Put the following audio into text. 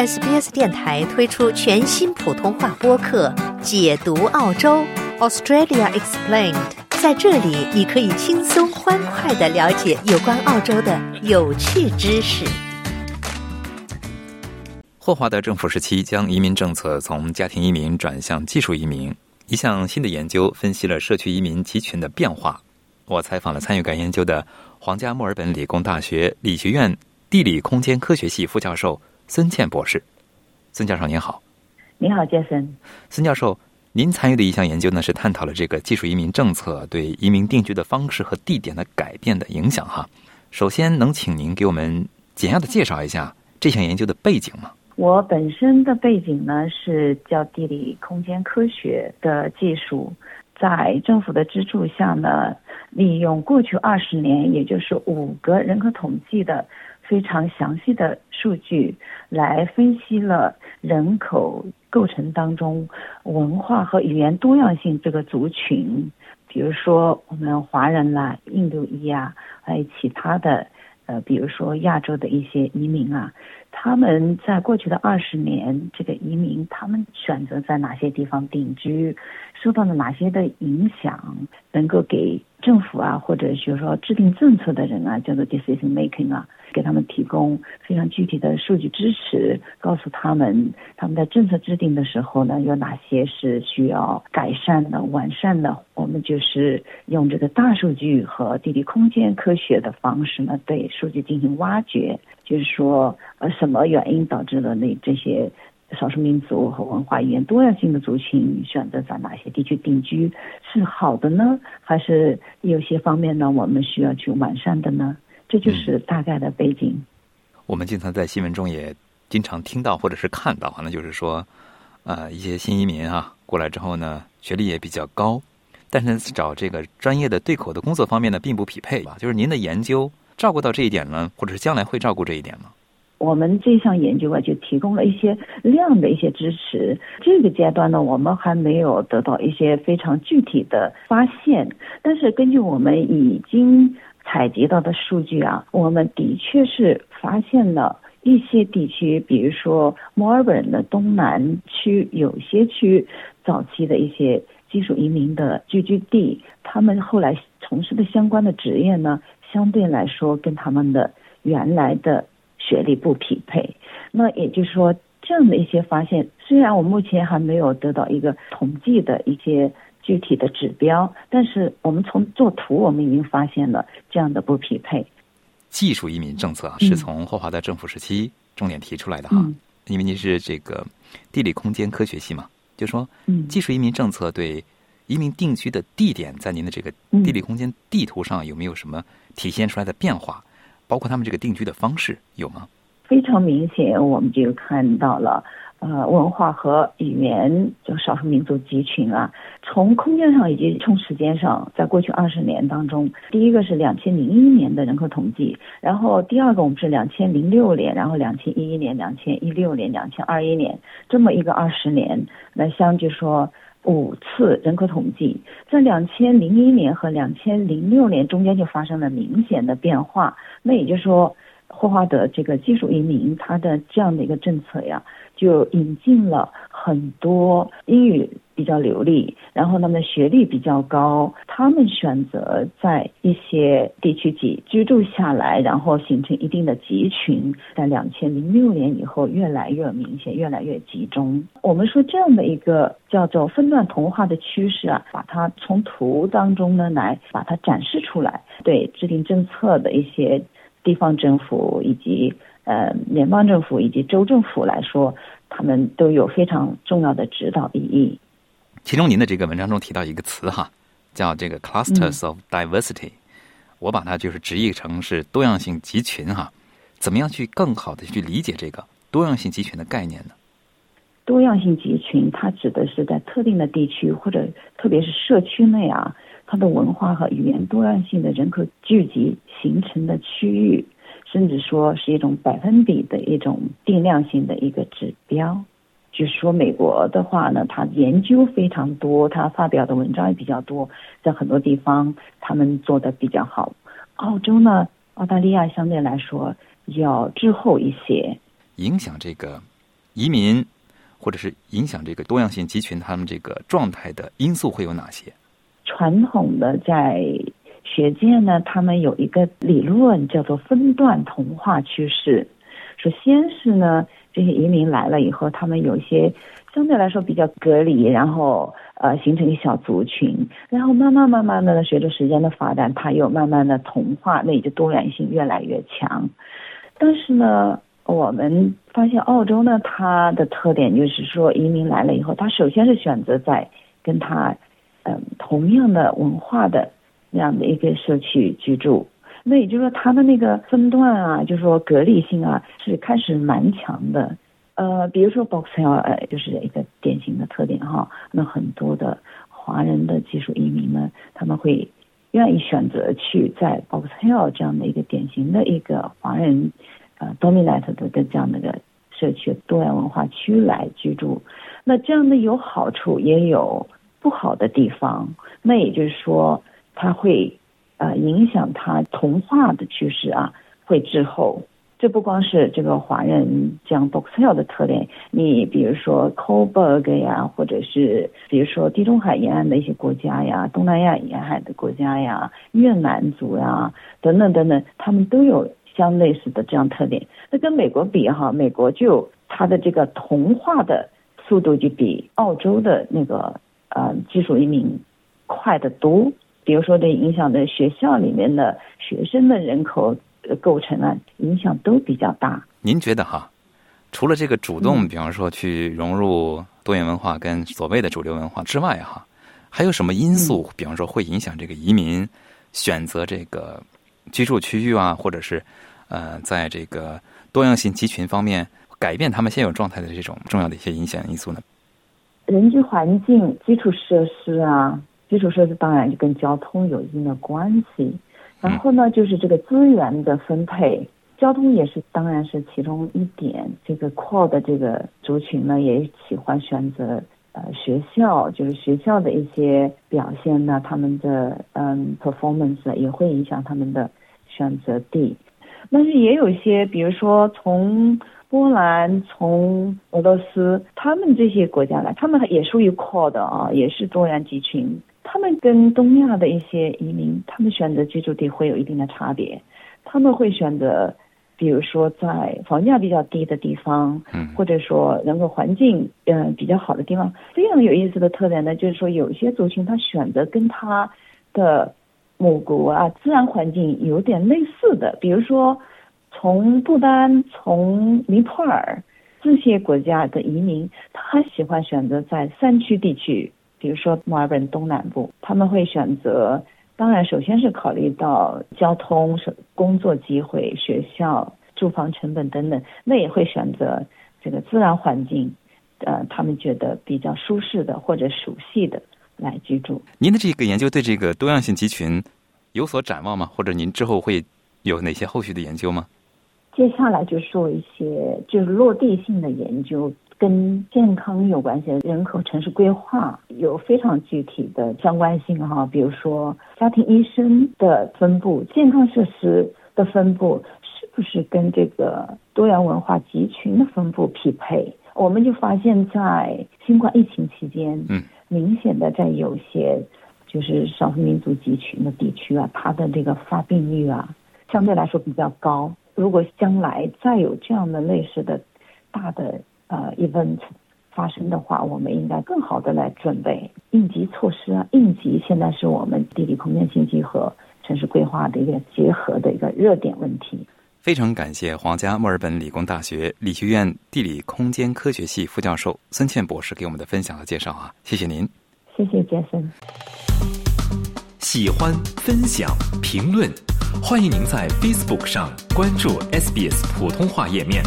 SBS 电台推出全新普通话播客《解读澳洲 Australia Explained》。在这里，你可以轻松欢快的了解有关澳洲的有趣知识。霍华德政府时期将移民政策从家庭移民转向技术移民，一项新的研究分析了社区移民集群的变化。我采访了参与该研究的皇家墨尔本理工大学理学院地理空间科学系副教授。孙倩博士，孙教授您好。你好，杰森。孙教授，您参与的一项研究呢，是探讨了这个技术移民政策对移民定居的方式和地点的改变的影响。哈，首先能请您给我们简要的介绍一下这项研究的背景吗？我本身的背景呢是叫地理空间科学的技术，在政府的资助下呢，利用过去二十年，也就是五个人口统计的。非常详细的数据来分析了人口构成当中文化和语言多样性这个族群，比如说我们华人啦、印度裔啊，还有其他的呃，比如说亚洲的一些移民啊，他们在过去的二十年，这个移民他们选择在哪些地方定居，受到了哪些的影响，能够给政府啊，或者就是说制定政策的人啊，叫做 decision making 啊。给他们提供非常具体的数据支持，告诉他们他们在政策制定的时候呢，有哪些是需要改善的、完善的。我们就是用这个大数据和地理空间科学的方式呢，对数据进行挖掘，就是说，呃，什么原因导致了那这些少数民族和文化语言多样性的族群选择在哪些地区定居是好的呢？还是有些方面呢，我们需要去完善的呢？这就是大概的背景。我们经常在新闻中也经常听到或者是看到，那就是说，呃，一些新移民啊过来之后呢，学历也比较高，但是找这个专业的对口的工作方面呢，并不匹配吧？就是您的研究照顾到这一点呢，或者是将来会照顾这一点吗？我们这项研究啊，就提供了一些量的一些支持。这个阶段呢，我们还没有得到一些非常具体的发现，但是根据我们已经。采集到的数据啊，我们的确是发现了一些地区，比如说墨尔本的东南区，有些区早期的一些技术移民的聚居地，他们后来从事的相关的职业呢，相对来说跟他们的原来的学历不匹配。那也就是说，这样的一些发现，虽然我目前还没有得到一个统计的一些。具体的指标，但是我们从做图，我们已经发现了这样的不匹配。技术移民政策是从霍华德政府时期重点提出来的哈，因为您是这个地理空间科学系嘛，就说技术移民政策对移民定居的地点，在您的这个地理空间地图上有没有什么体现出来的变化？包括他们这个定居的方式有吗？非常明显，我们就看到了。呃，文化和语言就少数民族集群啊，从空间上以及从时间上，在过去二十年当中，第一个是两千零一年的人口统计，然后第二个我们是两千零六年，然后两千一一年、两千一六年、两千二一年这么一个二十年，那相据说五次人口统计，在两千零一年和两千零六年中间就发生了明显的变化，那也就是说。霍华德这个技术移民，他的这样的一个政策呀，就引进了很多英语比较流利，然后他们的学历比较高，他们选择在一些地区居居住下来，然后形成一定的集群，在两千零六年以后越来越明显，越来越集中。我们说这样的一个叫做分段同化的趋势啊，把它从图当中呢来把它展示出来，对制定政策的一些。地方政府以及呃联邦政府以及州政府来说，他们都有非常重要的指导意义。其中，您的这个文章中提到一个词哈，叫这个 clusters of diversity，我把它就是直译成是多样性集群哈。怎么样去更好的去理解这个多样性集群的概念呢？多样性集群它指的是在特定的地区或者特别是社区内啊。它的文化和语言多样性的人口聚集形成的区域，甚至说是一种百分比的一种定量性的一个指标。就是说，美国的话呢，它研究非常多，它发表的文章也比较多，在很多地方他们做的比较好。澳洲呢，澳大利亚相对来说要滞后一些。影响这个移民或者是影响这个多样性集群他们这个状态的因素会有哪些？传统的在学界呢，他们有一个理论叫做分段同化趋势。首先是呢，这些移民来了以后，他们有一些相对来说比较隔离，然后呃形成一小族群，然后慢慢慢慢的，随着时间的发展，它又慢慢的同化，那也就多元性越来越强。但是呢，我们发现澳洲呢，它的特点就是说，移民来了以后，他首先是选择在跟他嗯同样的文化的。这样的一个社区居住，那也就是说，它的那个分段啊，就是说隔离性啊，是开始蛮强的。呃，比如说 Box Hill，呃，就是一个典型的特点哈。那很多的华人的技术移民呢，他们会愿意选择去在 Box Hill 这样的一个典型的一个华人呃 dominant 的这样的一个社区多元文化区来居住。那这样的有好处，也有不好的地方。那也就是说。它会，呃，影响它同化的趋势啊，会滞后。这不光是这个华人这样 Box Hill 的特点，你比如说 Coburg 呀，或者是比如说地中海沿岸的一些国家呀，东南亚沿海的国家呀，越南族呀，等等等等，他们都有相类似的这样特点。那跟美国比哈，美国就它的这个同化的速度就比澳洲的那个呃技术移民快得多。比如说，对影响的学校里面的学生的人口构成啊，影响都比较大。您觉得哈，除了这个主动，比方说去融入多元文化跟所谓的主流文化之外哈，还有什么因素？比方说会影响这个移民选择这个居住区域啊，或者是呃，在这个多样性集群方面改变他们现有状态的这种重要的一些影响因素呢？人居环境、基础设施啊。基础设施当然就跟交通有一定的关系，然后呢，就是这个资源的分配，交通也是当然是其中一点。这个 core 的这个族群呢，也喜欢选择呃学校，就是学校的一些表现呢，他们的嗯 performance 也会影响他们的选择地。但是也有一些，比如说从波兰、从俄罗斯，他们这些国家来，他们也属于 core 的啊，也是多元集群。他们跟东亚的一些移民，他们选择居住地会有一定的差别。他们会选择，比如说在房价比较低的地方，嗯，或者说人口环境嗯比较好的地方。非常有意思的特点呢，就是说有些族群他选择跟他的母国啊自然环境有点类似的，比如说从不丹、从尼泊尔这些国家的移民，他喜欢选择在山区地区。比如说墨尔本东南部，他们会选择，当然首先是考虑到交通、工作机会、学校、住房成本等等，那也会选择这个自然环境，呃，他们觉得比较舒适的或者熟悉的来居住。您的这个研究对这个多样性集群有所展望吗？或者您之后会有哪些后续的研究吗？接下来就说一些就是落地性的研究。跟健康有关系的人口城市规划有非常具体的相关性哈，比如说家庭医生的分布、健康设施的分布是不是跟这个多元文化集群的分布匹配？我们就发现，在新冠疫情期间，嗯，明显的在有些就是少数民族集群的地区啊，它的这个发病率啊，相对来说比较高。如果将来再有这样的类似的大的。呃，event 发生的话，我们应该更好的来准备应急措施啊。应急现在是我们地理空间信息和城市规划的一个结合的一个热点问题。非常感谢皇家墨尔本理工大学理学院地理空间科学系副教授孙倩博士给我们的分享和介绍啊，谢谢您。谢谢杰森。喜欢、分享、评论，欢迎您在 Facebook 上关注 SBS 普通话页面。